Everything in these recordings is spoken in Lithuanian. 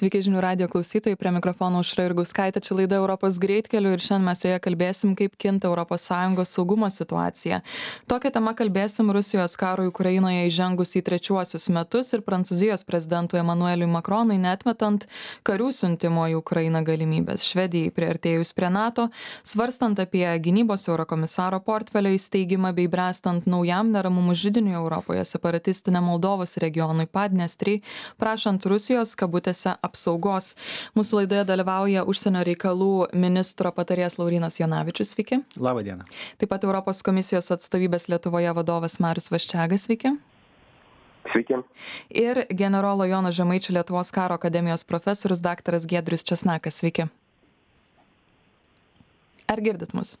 sveiki žinių radijo klausytojai prie mikrofono aušra jurgauskaitė čia laida europos greitkeliu ir šiandien mes joje kalbėsim kaip kinta europos sąjungos saugumo situacija. Tokia tema kalbėsim rusijos karui ukrainoje įžengus į trečiuosius metus ir prancūzijos prezidentui emanueliui makronui neatmetant karių siuntimo į ukrainą galimybės. Švedijai priartėjus prie nato svarstant apie gynybos eurokomisaro portfelio įsteigimą bei bręstant naujam neramumų židiniui europoje separatistiniam moldovos regionui padniestrei prašant rusijos kabutėse apsaugos mūsų laidoje dalyvauja užsienio reikalų ministro patarėjas laurynas jonavičius sveiki laba diena taip pat europos komisijos atstovybės lietuvoje vadovas marius vaščega sveiki Sveiki. Ir generolo Jono Žemaičio Lietuvos karo akademijos profesorius daktaras Giedrius Česnakas. Sveiki. Ar girdit mus?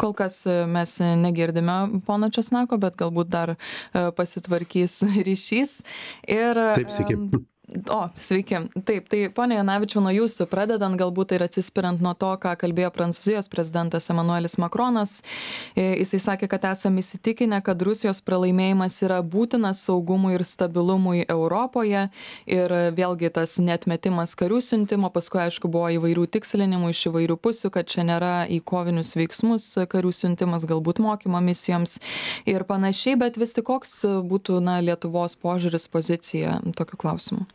Kol kas e, mes negirdime pono Česnako, bet galbūt dar e, pasitvarkys ryšys. Ir, Taip, sveiki. O, sveiki. Taip, tai ponia Janavičiau, nuo jūsų pradedant, galbūt ir atsispirant nuo to, ką kalbėjo Prancūzijos prezidentas Emanuelis Makronas, e, jisai sakė, kad esame įsitikinę, kad Rusijos pralaimėjimas yra būtinas saugumui ir stabilumui Europoje ir vėlgi tas netmetimas karių siuntimo, paskui aišku buvo įvairių tikslinimų iš įvairių pusių, kad čia nėra į kovinius veiksmus karių siuntimas, galbūt mokymo misijoms ir panašiai, bet vis tik koks būtų na, Lietuvos požiūris, pozicija tokiu klausimu?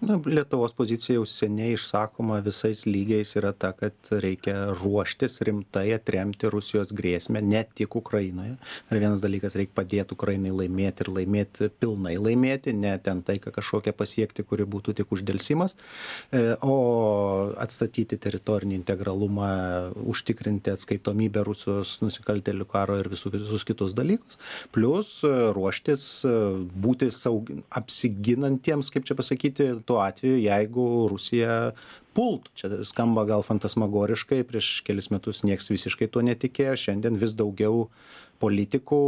Na, Lietuvos pozicija jau seniai išsakoma visais lygiais yra ta, kad reikia ruoštis rimtai atremti Rusijos grėsmę, ne tik Ukrainoje. Ir vienas dalykas, reikia padėti Ukrainai laimėti ir laimėti pilnai laimėti, ne ten taiką kažkokią pasiekti, kuri būtų tik uždėlsimas, e, o atstatyti teritorinį integralumą, užtikrinti atskaitomybę Rusijos nusikaltelių karo ir visus, visus kitus dalykus. Plus e, ruoštis e, būti saug, apsiginantiems, kaip čia pasakyti, tuo atveju jeigu rusija pultų. Čia skamba gal fantasmagoriškai prieš kelis metus nieks visiškai tuo netikėjo šiandien vis daugiau politikų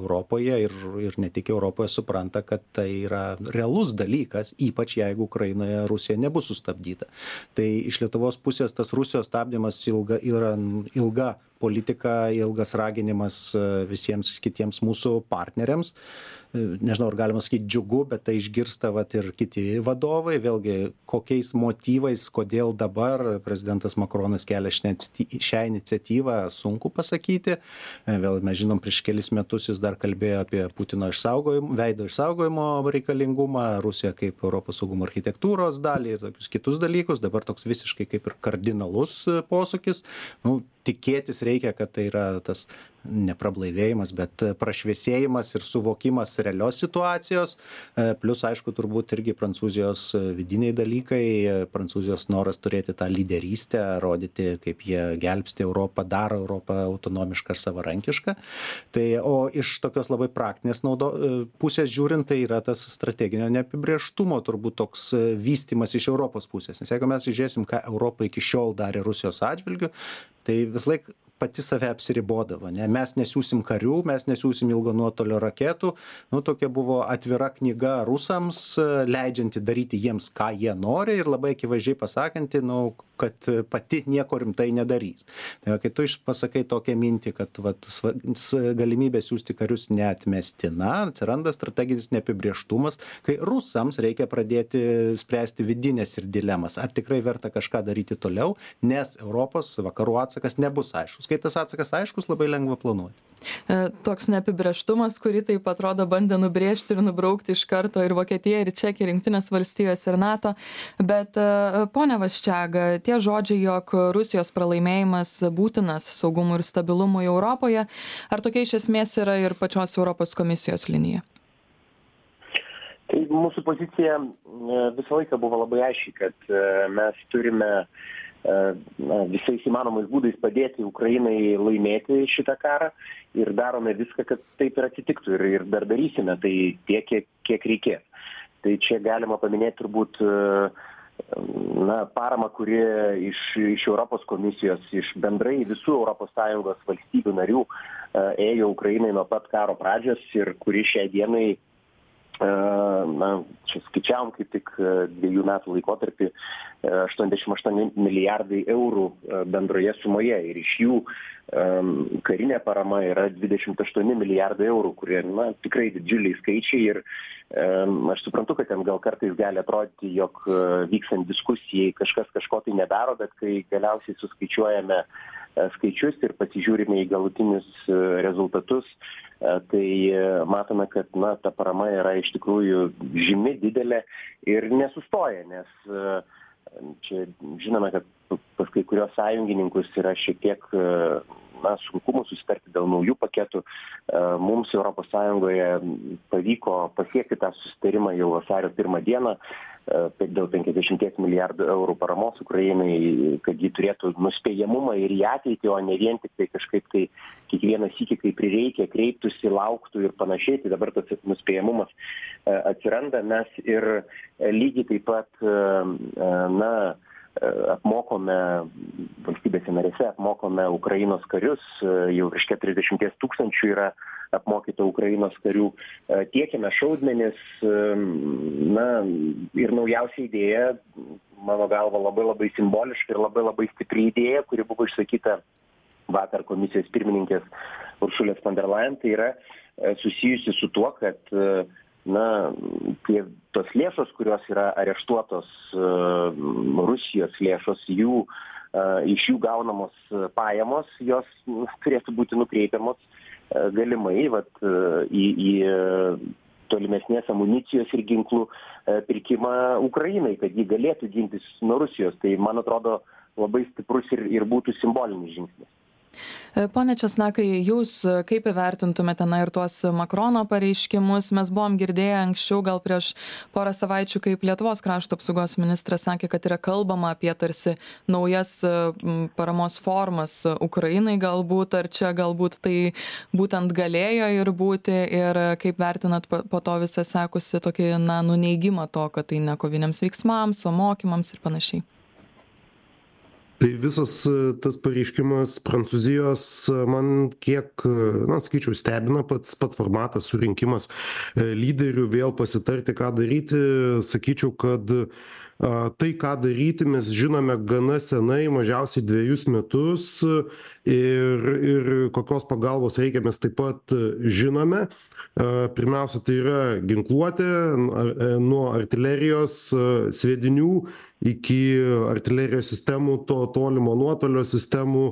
europoje ir ir ne tik europoje supranta kad tai yra realus dalykas ypač jeigu ukrainoje rusija nebus sustabdyta. Tai iš lietuvos pusės tas rusijos stabdymas ilga yra ilga politika ilgas raginimas visiems kitiems mūsų partneriams nežinau ar galima sakyt džiugu bet tai išgirsta vat ir kiti vadovai. Vėlgi kokiais motyvais kodėl dabar prezidentas makronas kelia šią iniciatyvą sunku pasakyti. Vėl mes žinom prieš kelis metus jis dar kalbėjo apie putino išsaugojim veido išsaugojimo reikalingumą rusiją kaip europos saugumo architektūros dalį ir tokius kitus dalykus. Dabar toks visiškai kaip ir kardinalus posūkis. Nu tikėtis reikia kad tai yra tas ne prablaivėjimas bet prašviesėjimas ir suvokimas realios situacijos plius aišku turbūt irgi prancūzijos vidiniai dalykai prancūzijos noras turėti tą lyderystę rodyti kaip jie gelbsti europą daro europą autonomišką ir savarankišką. Tai o iš tokios labai praktinės naudo pusės žiūrint tai yra tas strateginio neapibrėžtumo turbūt toks vystymas iš europos pusės. Nes jeigu mes žiūrėsim ką europa iki šiol darė rusijos atžvilgiu tai visąlaik pati save apsiribodavo ne? Mes nesiųsim karių mes nesiųsim ilgo nuotolio raketų. Nu tokia buvo atvira knyga rusams leidžianti daryti jiems ką jie nori ir labai akivaizdžiai pasakanti nu kad pati nieko rimtai nedarys. Tai kai tu iš pasakai tokią mintį kad vat galimybė siųsti karius neatmestina atsiranda strateginis neapibrėžtumas kai rusams reikia pradėti spręsti vidines ir dilemas ar tikrai verta kažką daryti toliau nes europos vakarų atsakas nebus aiškus. Kai tas atsakas aiškus labai lengva planuoti. Toks neapibrėžtumas kurį taip atrodo bandė nubrėžti ir nubraukti iš karto ir vokietija ir čekija ir jungtinės valstijos ir nato. Bet pone vaščega tie žodžiai jog rusijos pralaimėjimas būtinas saugumui ir stabilumui europoje. Ar tokia iš esmės yra ir pačios europos komisijos linija? Tai mūsų pozicija visą laiką buvo labai aiški kad mes turime na visais įmanomais būdais padėti ukrainai laimėti šitą karą ir darome viską kad taip ir atsitiktų ir ir dar darysime tai tiek kiek kiek reikės. Tai čia galima paminėt turbūt na paramą kuri iš iš europos komisijos iš bendrai visų europos sąjungos valstybių narių ėjo ukrainai nuo pat karo pradžios ir kuri šiai dienai na čia skaičiavom kaip tik dviejų metų laikotarpį aštuoniasdešim aštuoni milijardai eurų bendroje sumoje. Ir iš jų karinė parama yra dvidešimt aštuoni milijardai eurų kurie na tikrai didžiuliai skaičiai. Ir aš suprantu kad ten gal kartais gali atrodyti jog vykstant diskusijai kažkas kažko tai nedaro bet kai galiausiai suskaičiuojame skaičius ir pasižiūrime į galutinius rezultatus tai matome kad na ta parama yra iš tikrųjų žymi didelė ir nesustoja nes čia žinome kad pas kai kuriuos sąjungininkus yra šiek tiek na sunkumų susitarti dėl naujų paketų. Mums europos sąjungoje pavyko pasiekti tą susitarimą jau vasario pirmą dieną dėl penkiasdešimties milijardų eurų paramos ukrainai kad ji turėtų nuspėjamumą ir į ateitį o ne vien tiktai kažkaip tai kiekvieną sykį kai prireikia kreiptųsi lauktų ir panašiai. Tai dabar tas nuspėjamumas atsiranda. Mes ir lygiai taip pat na apmokome valstybėse narėse apmokome ukrainos karius jau virš keturiasdešimties tūkstančių yra apmokyta ukrainos karių. Tiekiame šaudmenis na ir naujausia idėja mano galva labai labai simboliška ir labai labai stipri idėja kuri buvo išsakyta vakar komisijos pirmininkės uršulės von der leyen tai yra susijusi su tuo kad na tie tos lėšos kurios yra areštuotos rusijos lėšos jų iš jų gaunamos pajamos jos turėtų būti nukreipiamos galimai vat į į tolimesnės amunicijos ir ginklų pirkimą ukrainai kad ji galėtų gintis nuo rusijos. Tai man atrodo labai stiprus ir ir būtų simbolinis žingsnis Pone Česnakai, jūs kaip įvertintumėte na ir tuos Makrono pareiškimus? Mes buvom girdėję anksčiau, gal prieš porą savaičių, kaip Lietuvos krašto apsaugos ministras sakė, kad yra kalbama apie tarsi naujas paramos formas Ukrainai galbūt, ar čia galbūt tai būtent galėjo ir būti, ir kaip vertinat po to visą sekusi tokį, na, nuneigimą to, kad tai ne koviniams veiksmams, o mokymams ir panašiai tai visas tas pareiškimas prancūzijos man kiek na sakyčiau stebina pats pats formatas surinkimas lyderių vėl pasitarti ką daryti. Sakyčiau kad tai ką daryti mes žinome gana senai mažiausiai dvejus metus ir ir kokios pagalbos reikia mes taip pat žinome. Pirmiausia tai yra ginkluotė nuo artilerijos sviedinių iki artilerijos sistemų to tolimo nuotolio sistemų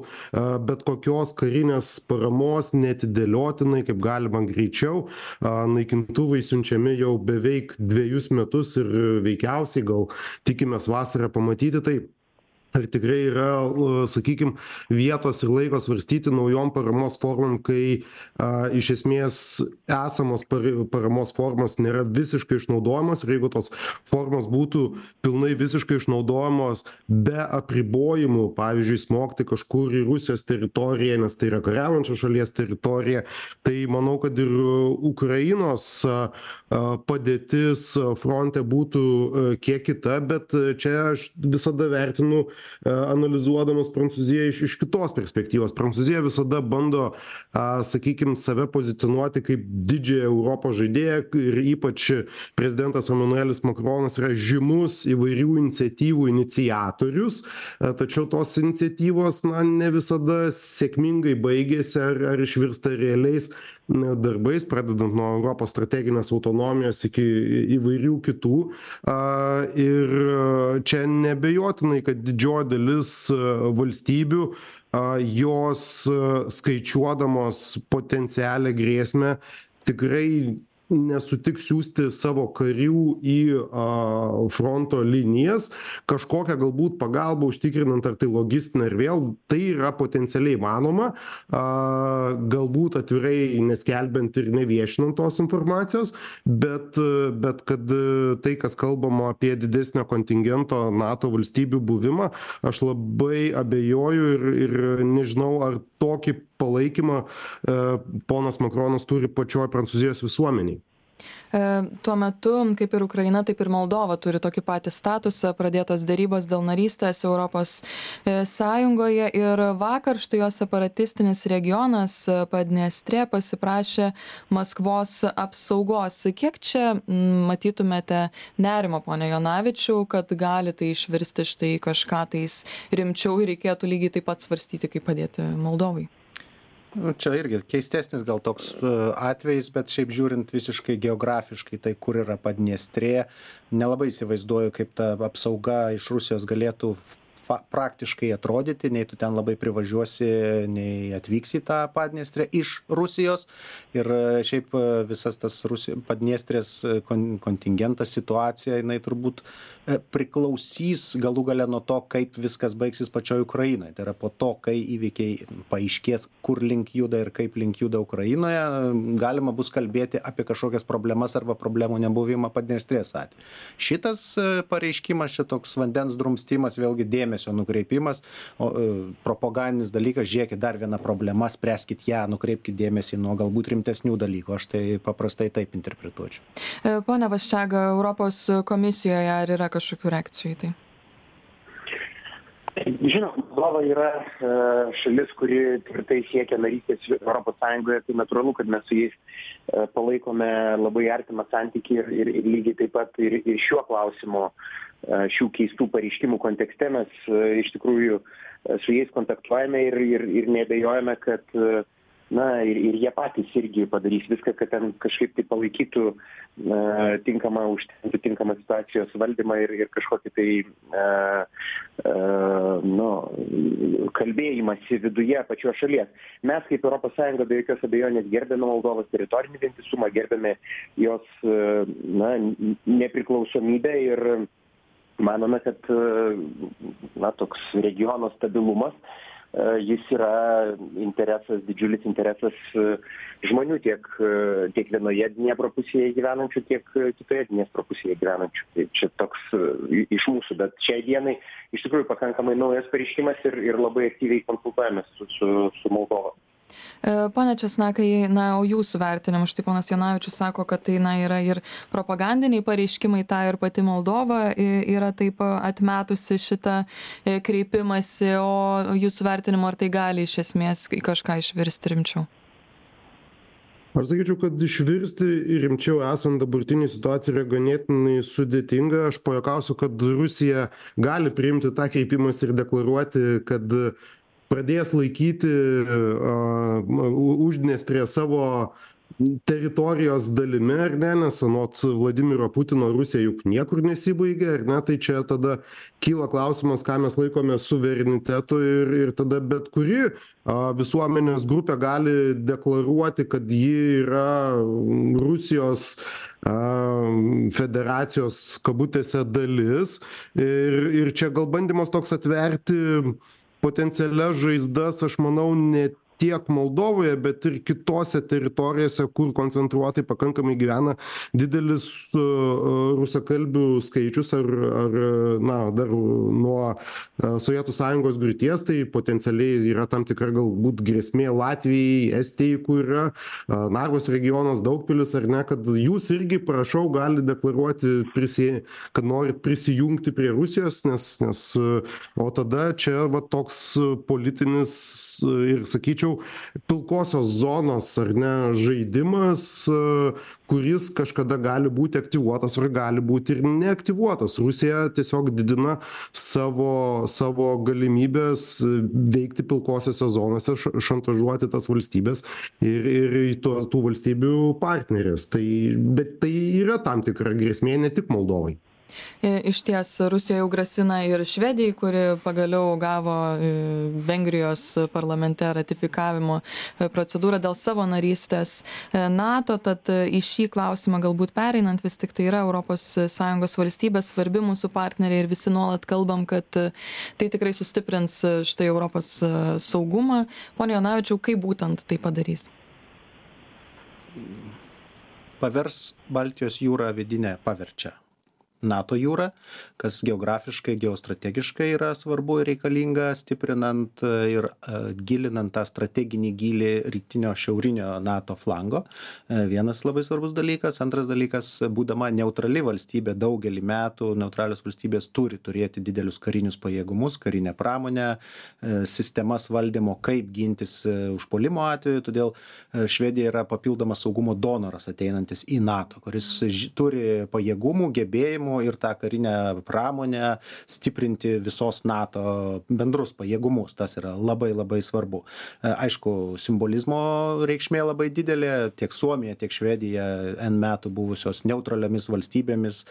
bet kokios karinės paramos neatidėliotinai kaip galima greičiau naikintuvai siunčiami jau beveik dvejus metus ir veikiausiai gal tikimės vasarą pamatyti. Tai ar tikrai yra sakykim vietos ir laiko svarstyti naujom paramos formom kai a iš esmės esamos par paramos formos nėra visiškai išnaudojamos ir jeigu tos formos būtų pilnai visiškai išnaudojamos be apribojimų pavyzdžiui smogti kažkur į rusijos teritoriją nes tai yra kariaujančios šalies teritorija tai manau kad ir ukrainos a padėtis fronte būtų kiek kita bet čia aš visada vertinu analizuodamas prancūziją iš iš kitos perspektyvos. Prancūzija visada bando a sakykim save pozicionuoti kaip didžiąją europos žaidėją ir ypač prezidentas emanuelis makronas yra žymus įvairių iniciatyvų iniciatorius tačiau tos iniciatyvos na ne visada sėkmingai baigiasi ar ar išvirsta realiais darbais pradedant nuo europos strateginės autonomijos iki įvairių kitų. A ir čia neabejotinai kad didžioji dalis valstybių a jos skaičiuodamos potencialią grėsmę tikrai nesutiks siųsti savo karių į a fronto linijas kažkokią galbūt pagalbą užtikrinant ar tai logistinę ir vėl tai yra potencialiai įmanoma a galbūt atvirai neskelbiant ir neviešinant tos informacijos bet bet kad tai kas kalbama apie didesnio kontingento nato valstybių buvimą aš labai abejoju ir ir nežinau ar tokį palaikymą ponas makronas turi pačioj prancūzijos visuomenėj E, tuo metu, kaip ir Ukraina, taip ir Moldova turi tokį patį statusą, pradėtos dėrybos dėl narystės Europos e, Sąjungoje ir vakar štai jos separatistinis regionas e, Padniestrė pasiprašė Maskvos apsaugos. Kiek čia matytumėte nerimo, ponė Jonavičiau, kad gali tai išvirsti štai kažką tais rimčiau ir reikėtų lygiai taip pat svarstyti, kaip padėti Moldovai? Nu čia irgi keistesnis gal toks e, atvejis bet šiaip žiūrint visiškai geografiškai tai kur yra padniestrė nelabai įsivaizduoju kaip ta apsauga iš rusijos galėtų praktiškai atrodyti nei tu ten labai privažiuosi nei atvyksi į tą padniestrę iš rusijos. Ir e, šiaip e, visas tas rusi padniestrės kon kontingentas situacija jinai turbūt E, priklausys galų gale nuo to kaip viskas baigsis pačioj ukrainoj. Tai yra po to kai įvykiai paaiškės kur link juda ir kaip link juda ukrainoje galima bus kalbėti apie kažkokias problemas arba problemų nebuvimą padniestrės atveju. Šitas e, pareiškimas čia toks vandens drumstimas vėlgi dėmesio nukreipimas o e, propagandinis dalykas žiūrėkit dar viena problema spręskit ją nukreipkit dėmesį nuo galbūt rimtesnių dalykų aš tai paprastai taip interpretuočiau pone vaščega europos komisijoje ar yra kažkokių reakcijų į tai? Žinoma, Moldova yra e, šalis, kuri tvirtai siekia narystės Europos Sąjungoje, tai natūralu, kad mes su jais e, palaikome labai artimą santykį ir, ir, ir lygiai taip pat ir, ir šiuo klausimu, e, šių keistų pareiškimų kontekste mes iš tikrųjų su jais kontaktuojame ir, ir, ir nebejojame, kad na ir ir jie patys irgi padarys viską kad ten kažkaip tai palaikytų na tinkamą užtikrintų tinkamą situacijos valdymą ir ir kažkokį tai a a nu kalbėjimąsi viduje pačios šalies. Mes kaip europos sąjunga be jokios abejonės gerbiame moldovos teritorinį vientisumą gerbiame jos na nepriklausomybę ir manome kad na toks regiono stabilumas E, jis yra interesas didžiulis interesas e, žmonių tiek e, tiek vienoje dniepro pusėje gyvenančių tiek kitoje dniepro pusėje gyvenančių. Tai čia toks iš mūsų. Bet šiai dienai iš tikrųjų pakankamai naujas pareiškimas ir ir labai aktyviai konsultuojamės su su su moldova. E, pone česnakai na o jūsų vertinimu štai ponas jonavičius sako kad tai na yra ir propagandiniai pareiškimai tą ir pati moldova yra taip atmetusi šitą e, kreipimąsi o jūsų vertinimu ar tai gali iš esmės kažką išvirsti rimčiau? Aš sakyčiau kad išvirsti rimčiau esant dabartinei situacijai yra ganėtinai sudėtinga. Aš pajuokausiu kad rusija gali priimti tą kreipimąsi ir deklaruoti kad pradės laikyti Uždniestrę savo teritorijos dalimi ar ne nes anot vladimiro putino rusija juk niekur nesibaigia ar ne tai čia tada kyla klausimas ką mes laikome suverenitetu ir ir tada bet kuri a visuomenės grupė gali deklaruoti kad ji yra rusijos a federacijos kabutėse dalis. Ir ir čia gal bandymas toks atverti potencialias žaizdas aš manau ne tiek moldovoje bet ir kitose teritorijose kur koncentruotai pakankamai gyvena didelis rusakalbių skaičius ar ar na dar nuo sovietų sąjungos griūties tai potencialiai yra tam tikra galbūt grėsmė latvijai estijai kur yra narvos regionas daugpilis ar ne kad jūs irgi prašau galit deklaruoti prisi kad norit prisijungti prie rusijos nes nes o tada čia va toks politinis ir sakyčiau sakyčiau pilkosios zonos ar ne žaidimas kuris kažkada gali būti aktyvuotas ar gali būti ir neaktyvuotas. Rusija tiesiog didina savo savo galimybes veikti pilkosiose zonose šantažuoti tas valstybes ir ir to tų valstybių partneres tai bet tai yra tam tikra grėsmė ne tik moldovai. E, išties Rusija jau grasina ir Švedijai, kuri pagaliau gavo e, Vengrijos parlamente ratifikavimo e, procedūrą dėl savo narystės NATO, tad į šį klausimą galbūt pereinant vis tik tai yra ES valstybės svarbi mūsų partneriai ir visi nuolat kalbam, kad tai tikrai sustiprins štai Europos saugumą. Pone Jonavičiau, kaip būtent tai padarys? Pavers Baltijos jūrą vidinę paverčia nato jūrą kas geografiškai geostrategiškai yra svarbu ir reikalinga stiprinant ir gilinant tą strateginį gylį rytinio šiaurinio nato flango. Vienas labai svarbus dalykas. Antras dalykas būdama neutrali valstybė daugelį metų neutralios valstybės turi turėti didelius karinius pajėgumus karinę pramonę sistemas valdymo kaip gintis užpuolimo atveju. Todėl švedija yra papildomas saugumo donoras ateinantis į nato kuris turi pajėgumų gebėjimų ir tą karinę pramonę stiprinti visos nato bendrus pajėgumus. Tas yra labai labai svarbu. Aišku simbolizmo reikšmė labai didelė tiek suomija tiek švedija n metų buvusios neutraliomis valstybėmis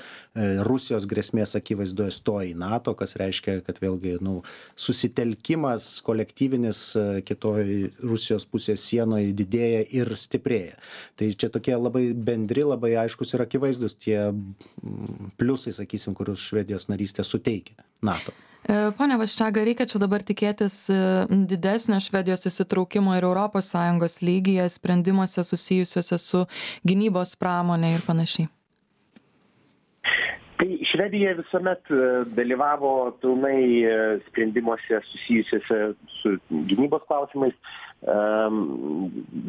rusijos grėsmės akivaizdoje stoja į nato kas reiškia kad vėlgi nu susitelkimas kolektyvinis kitoj rusijos pusės sienoj didėja ir stiprėja. Tai čia tokie labai bendri labai aiškūs ir akivaizdūs tie pliusai sakysim kuriuos švedijos narystė suteikia nato Pone Vaščega, reikia čia dabar tikėtis didesnio Švedijos įsitraukimo ir ES lygyje sprendimuose susijusiuose su gynybos pramonė ir panašiai. Tai Švedija visuomet dalyvavo pilnai sprendimuose susijusiuose su gynybos klausimais.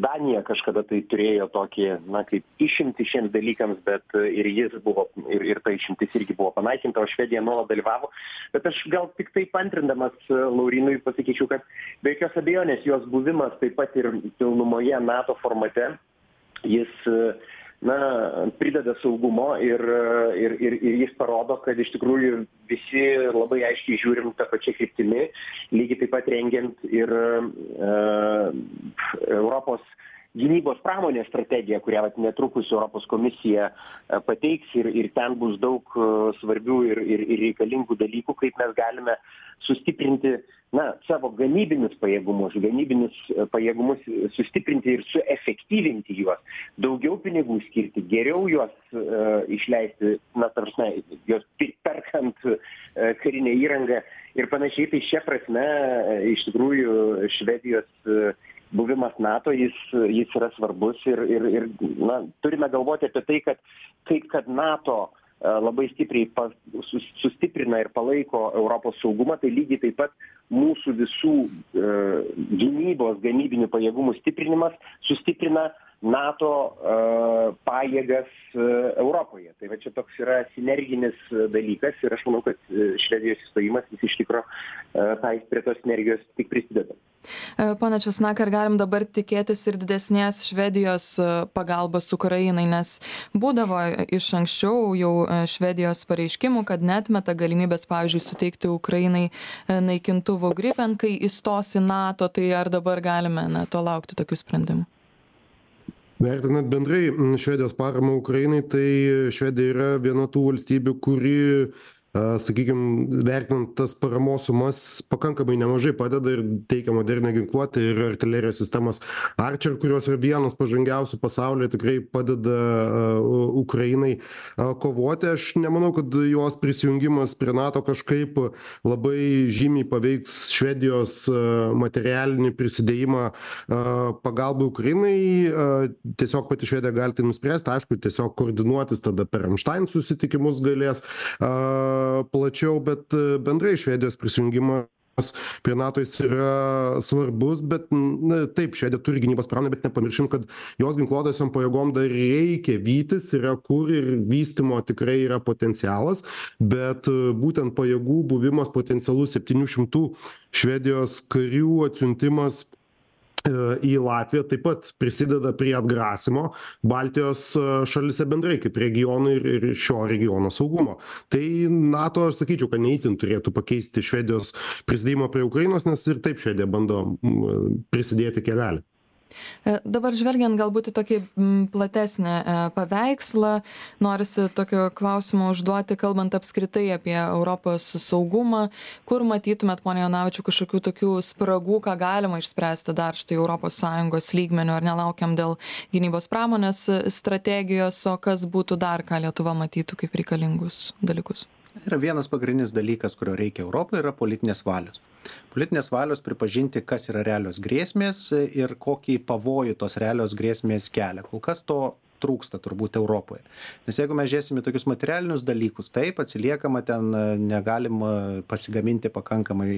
Danija kažkada tai turėjo tokį, na, kaip išimti šiems dalykams, bet ir jis buvo, ir, ir ta išimtis irgi buvo panaikinta, o Švedija nuolat dalyvavo. Bet aš gal tik tai pantrindamas Laurinui pasakyčiau, kad be jokios abejonės jos buvimas taip pat ir pilnumoje NATO formate, jis na prideda saugumo ir ir ir ir jis parodo kad iš tikrųjų visi labai aiškiai žiūrim ta pačia kryptimi lygiai taip pat rengiant ir europos gynybos pramonės strategiją kurią vat netrukus europos komisija pateiks ir ir ten bus daug svarbių ir ir ir reikalingų dalykų kaip mes galime sustiprinti na savo gamybinius pajėgumus gamybinius pajėgumus sustiprinti ir suefektyvinti juos daugiau pinigų skirti geriau juos išleisti na ta prasme juos perkant karinę įrangą ir panašiai. Tai šia prasme iš tikrųjų švedijos buvimas nato jis jis yra svarbus ir ir ir na turime galvoti apie tai kad kaip kad nato labai stipriai pa sus sustiprina ir palaiko europos saugumą tai lygiai taip pat mūsų visų gynybos gamybinių pajėgumų stiprinimas sustiprina nato pajėgas europoje. Tai va čia toks yra sinerginis dalykas ir aš manau kad švedijos įstojimas jis iš tikro tai prie tos sinergijos tik prisideda. Pone Česnakai, ar galim dabar tikėtis ir didesnės Švedijos pagalbos Ukrainai, nes būdavo iš anksčiau jau Švedijos pareiškimų, kad net meta galimybės, pavyzdžiui, suteikti Ukrainai naikintuvų Gripen, kai įstos į NATO, tai ar dabar galime na, to laukti tokių sprendimų? Vertinant bendrai Švedijos paramą Ukrainai, tai Švedija yra viena tų valstybių, kuri sakykim vertinant tas paramos sumas pakankamai nemažai padeda ir teikia modernią ginkluotę ir artilerijos sistemas. Arčer kurios yra vienos pažangiausių pasaulyje tikrai padeda ukrainai kovoti. Aš nemanau kad jos prisijungimas prie nato kažkaip labai žymiai paveiks švedijos materialinį prisidėjimą pagalbai ukrainai. Tiesiog pati švedija gali tai nuspręsti. Aišku tiesiog koordinuotis tada per ramštain susitikimus galės plačiau bet bendrai švedijos prisijungimas prie nato jis yra svarbus bet na taip švedija turi gynybos pramonę bet nepamirškim kad jos ginkluotosiom pajėgom dar reikia vytis yra kur ir vystymo tikrai yra potencialas bet būtent pajėgų buvimas potencialus septynių šimtų švedijos karių atsiuntimas į latviją taip pat prisideda prie atgrasymo baltijos šalyse bendrai kaip regionui ir ir šio regiono saugumo. Tai nato aš sakyčiau kad ne itin turėtų pakeisti švedijos prisidėjimo prie ukrainos nes ir taip švedija bando prisidėti gali Dabar žvelgiant galbūt į tokį platesnį paveikslą, norisi tokio klausimo užduoti, kalbant apskritai apie Europos saugumą, kur matytumėt, ponia Jonavičiu, kažkokių tokių spragų, ką galima išspręsti dar štai ES lygmenių, ar nelaukiam dėl gynybos pramonės strategijos, o kas būtų dar, ką Lietuva matytų kaip reikalingus dalykus. Yra vienas pagrindinis dalykas, kurio reikia Europoje, yra politinės valios politinės valios pripažinti kas yra realios grėsmės ir kokį pavojų tos realios grėsmės kelia. Kol kas to trūksta turbūt europoje. Nes jeigu mes žiūrėsim į tokius materialinius dalykus taip atsiliekama ten negalima pasigaminti pakankamai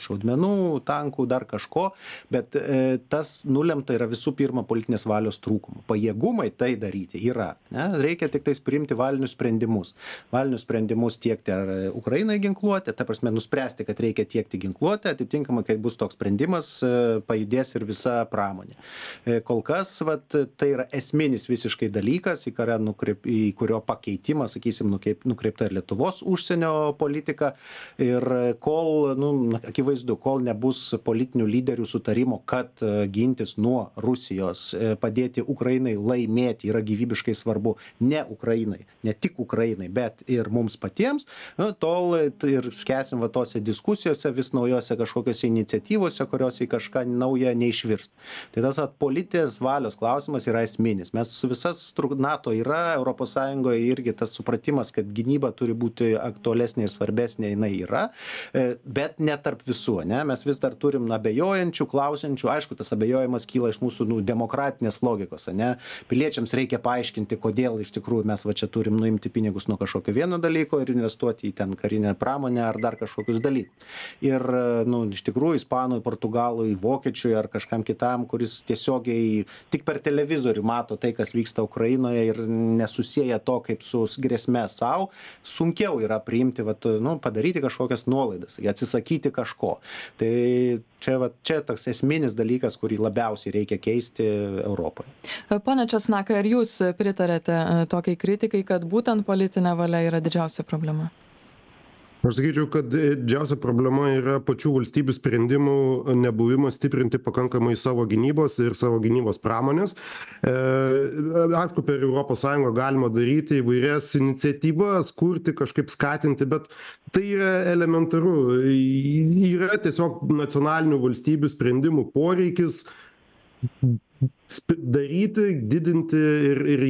šaudmenų tankų dar kažko bet e, tas nulemta yra visų pirma politinės valios trūkumu pajėgumai tai daryti yra ne? Reikia tiktais priimti valinius sprendimus. Valinius sprendimus tiekti ar ukrainai ginkluotę ta prasme nuspręsti kad reikia tiekti ginkluotę atitinkamai kai bus toks sprendimas e, pajudės ir visa pramonė. E, kol kas vat tai yra esminis visiškai dalykas į kurią nukreip į kurio pakeitimą sakysim nukreip nukreipta ir lietuvos užsienio politika. Ir kol nu akivaizdu kol nebus politinių lyderių sutarimo kad e, gintis nuo rusijos padėti ukrainai laimėti yra gyvybiškai svarbu ne ukrainai ne tik ukrainai bet ir mums patiems nu tol ir skęsim va tose diskusijose vis naujose kažkokiose iniciatyvose kurios į kažką naują neišvirs tai tas vat politinės valios klausimas yra esminis. Mes visas stru nato yra europos sąjungoj irgi tas supratimas kad gynyba turi būti aktualesnė ir svarbesnė jinai yra e, bet ne tarp visų ane? Mes vis dar turim abejojančių klausiančių. Aišku tas abejojimas kyla iš mūsų nu demokratinės logikos ane? Piliečiams reikia paaiškinti kodėl iš tikrųjų mes va čia turim nuimti pinigus nuo kažkokio vieno dalyko ir investuoti į ten karinę pramonę ar dar kažkokius dalykus. Ir nu iš tikrųjų ispanui portugalui vokiečiui ar kažkam kitam kuris tiesiogiai tik per televizorių mato tai kas vyksta ukrainoje ir nesusieja to kaip su grėsme sau sunkiau yra priimti vat nu padaryti kažkokias nuolaidas atsisakyti kažko. Tai čia vat čia toks esminis dalykas kurį labiausiai reikia keisti europoj pone česnakai ar jūs pritariate e, tokiai kritikai kad būtent politinė valia yra didžiausia problema aš sakyčiau kad didžiausia problema yra pačių valstybių sprendimų nebuvimas stiprinti pakankamai savo gynybos ir savo gynybos pramonės. E, aišku per sąjungą galima daryti įvairias iniciatyvas kurti kažkaip skatinti bet tai yra elementaru. Yra tiesiog nacionalinių valstybių sprendimų poreikis daryti didinti ir ir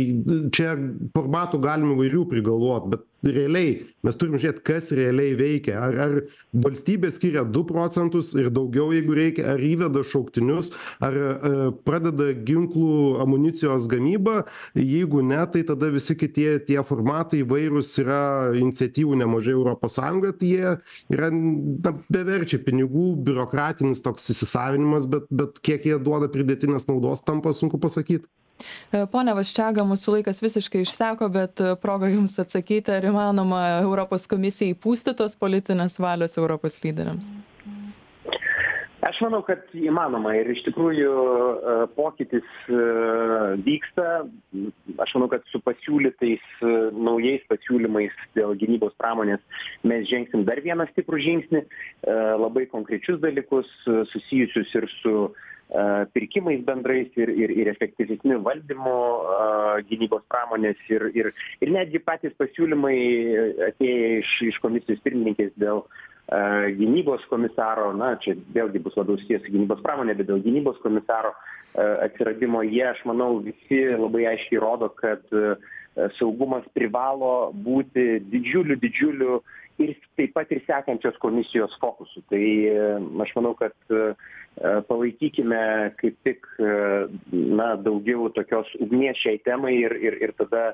čia formatų galim įvairių prigalvot bet realiai mes turim žiūrėt kas realiai veikia. Ar ar valstybė skiria du procentus ir daugiau jeigu reikia ar įveda šauktinius ar e, pradeda ginklų amunicijos gamybą. Jeigu ne tai tada visi kitie tie formatai įvairūs yra iniciatyvų nemažai europos sąjungoj tai jie yra na beverčiai pinigų biurokratinis toks įsisavinimas bet bet kiek jie duoda pridėtinės naudos tampa sunku pasakyt E, pone Vaščiaga, mūsų laikas visiškai išseko, bet e, proga Jums atsakyti, ar įmanoma Europos komisijai pūsti tos politinės valios Europos lyderiams? Aš manau, kad įmanoma ir iš tikrųjų e, pokytis vyksta. Aš manau, kad su pasiūlytais naujais pasiūlymais dėl gynybos pramonės mes žengsim dar vieną stiprų žingsnį, labai konkrečius dalykus susijusius ir su pirkimais bendrais ir ir ir efektyvesniu valdymu gynybos pramonės ir ir ir netgi patys pasiūlymai atėję iš iš komisijos pirmininkės dėl gynybos komisaro. Na čia vėlgi bus labiau susiję su gynybos pramone bet dėl gynybos komisaro atsiradimo jie aš manau visi labai aiškiai rodo kad saugumas privalo būti didžiuliu didžiuliu ir taip pat ir sekančios komisijos fokusu. Tai aš manau kad E, palaikykime kaip tik e, na daugiau tokios ugnies šiai temai ir ir ir tada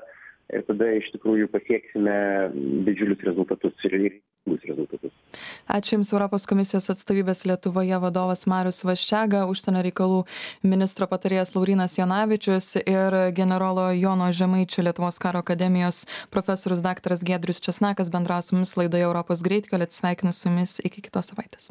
ir tada iš tikrųjų pasieksime didžiulius rezultatus ir reikšmingus rezultatus. Ačiū Jums Europos komisijos atstovybės Lietuvoje vadovas Marius Vaščiaga, užsienio reikalų ministro patarėjas Laurinas Jonavičius ir generolo Jono Žemaičio Lietuvos karo akademijos profesorius dr. Gedrius Česnakas bendraus su mumis laidoje Europos greitkelė. Atsveikinu su jumis iki kitos savaitės.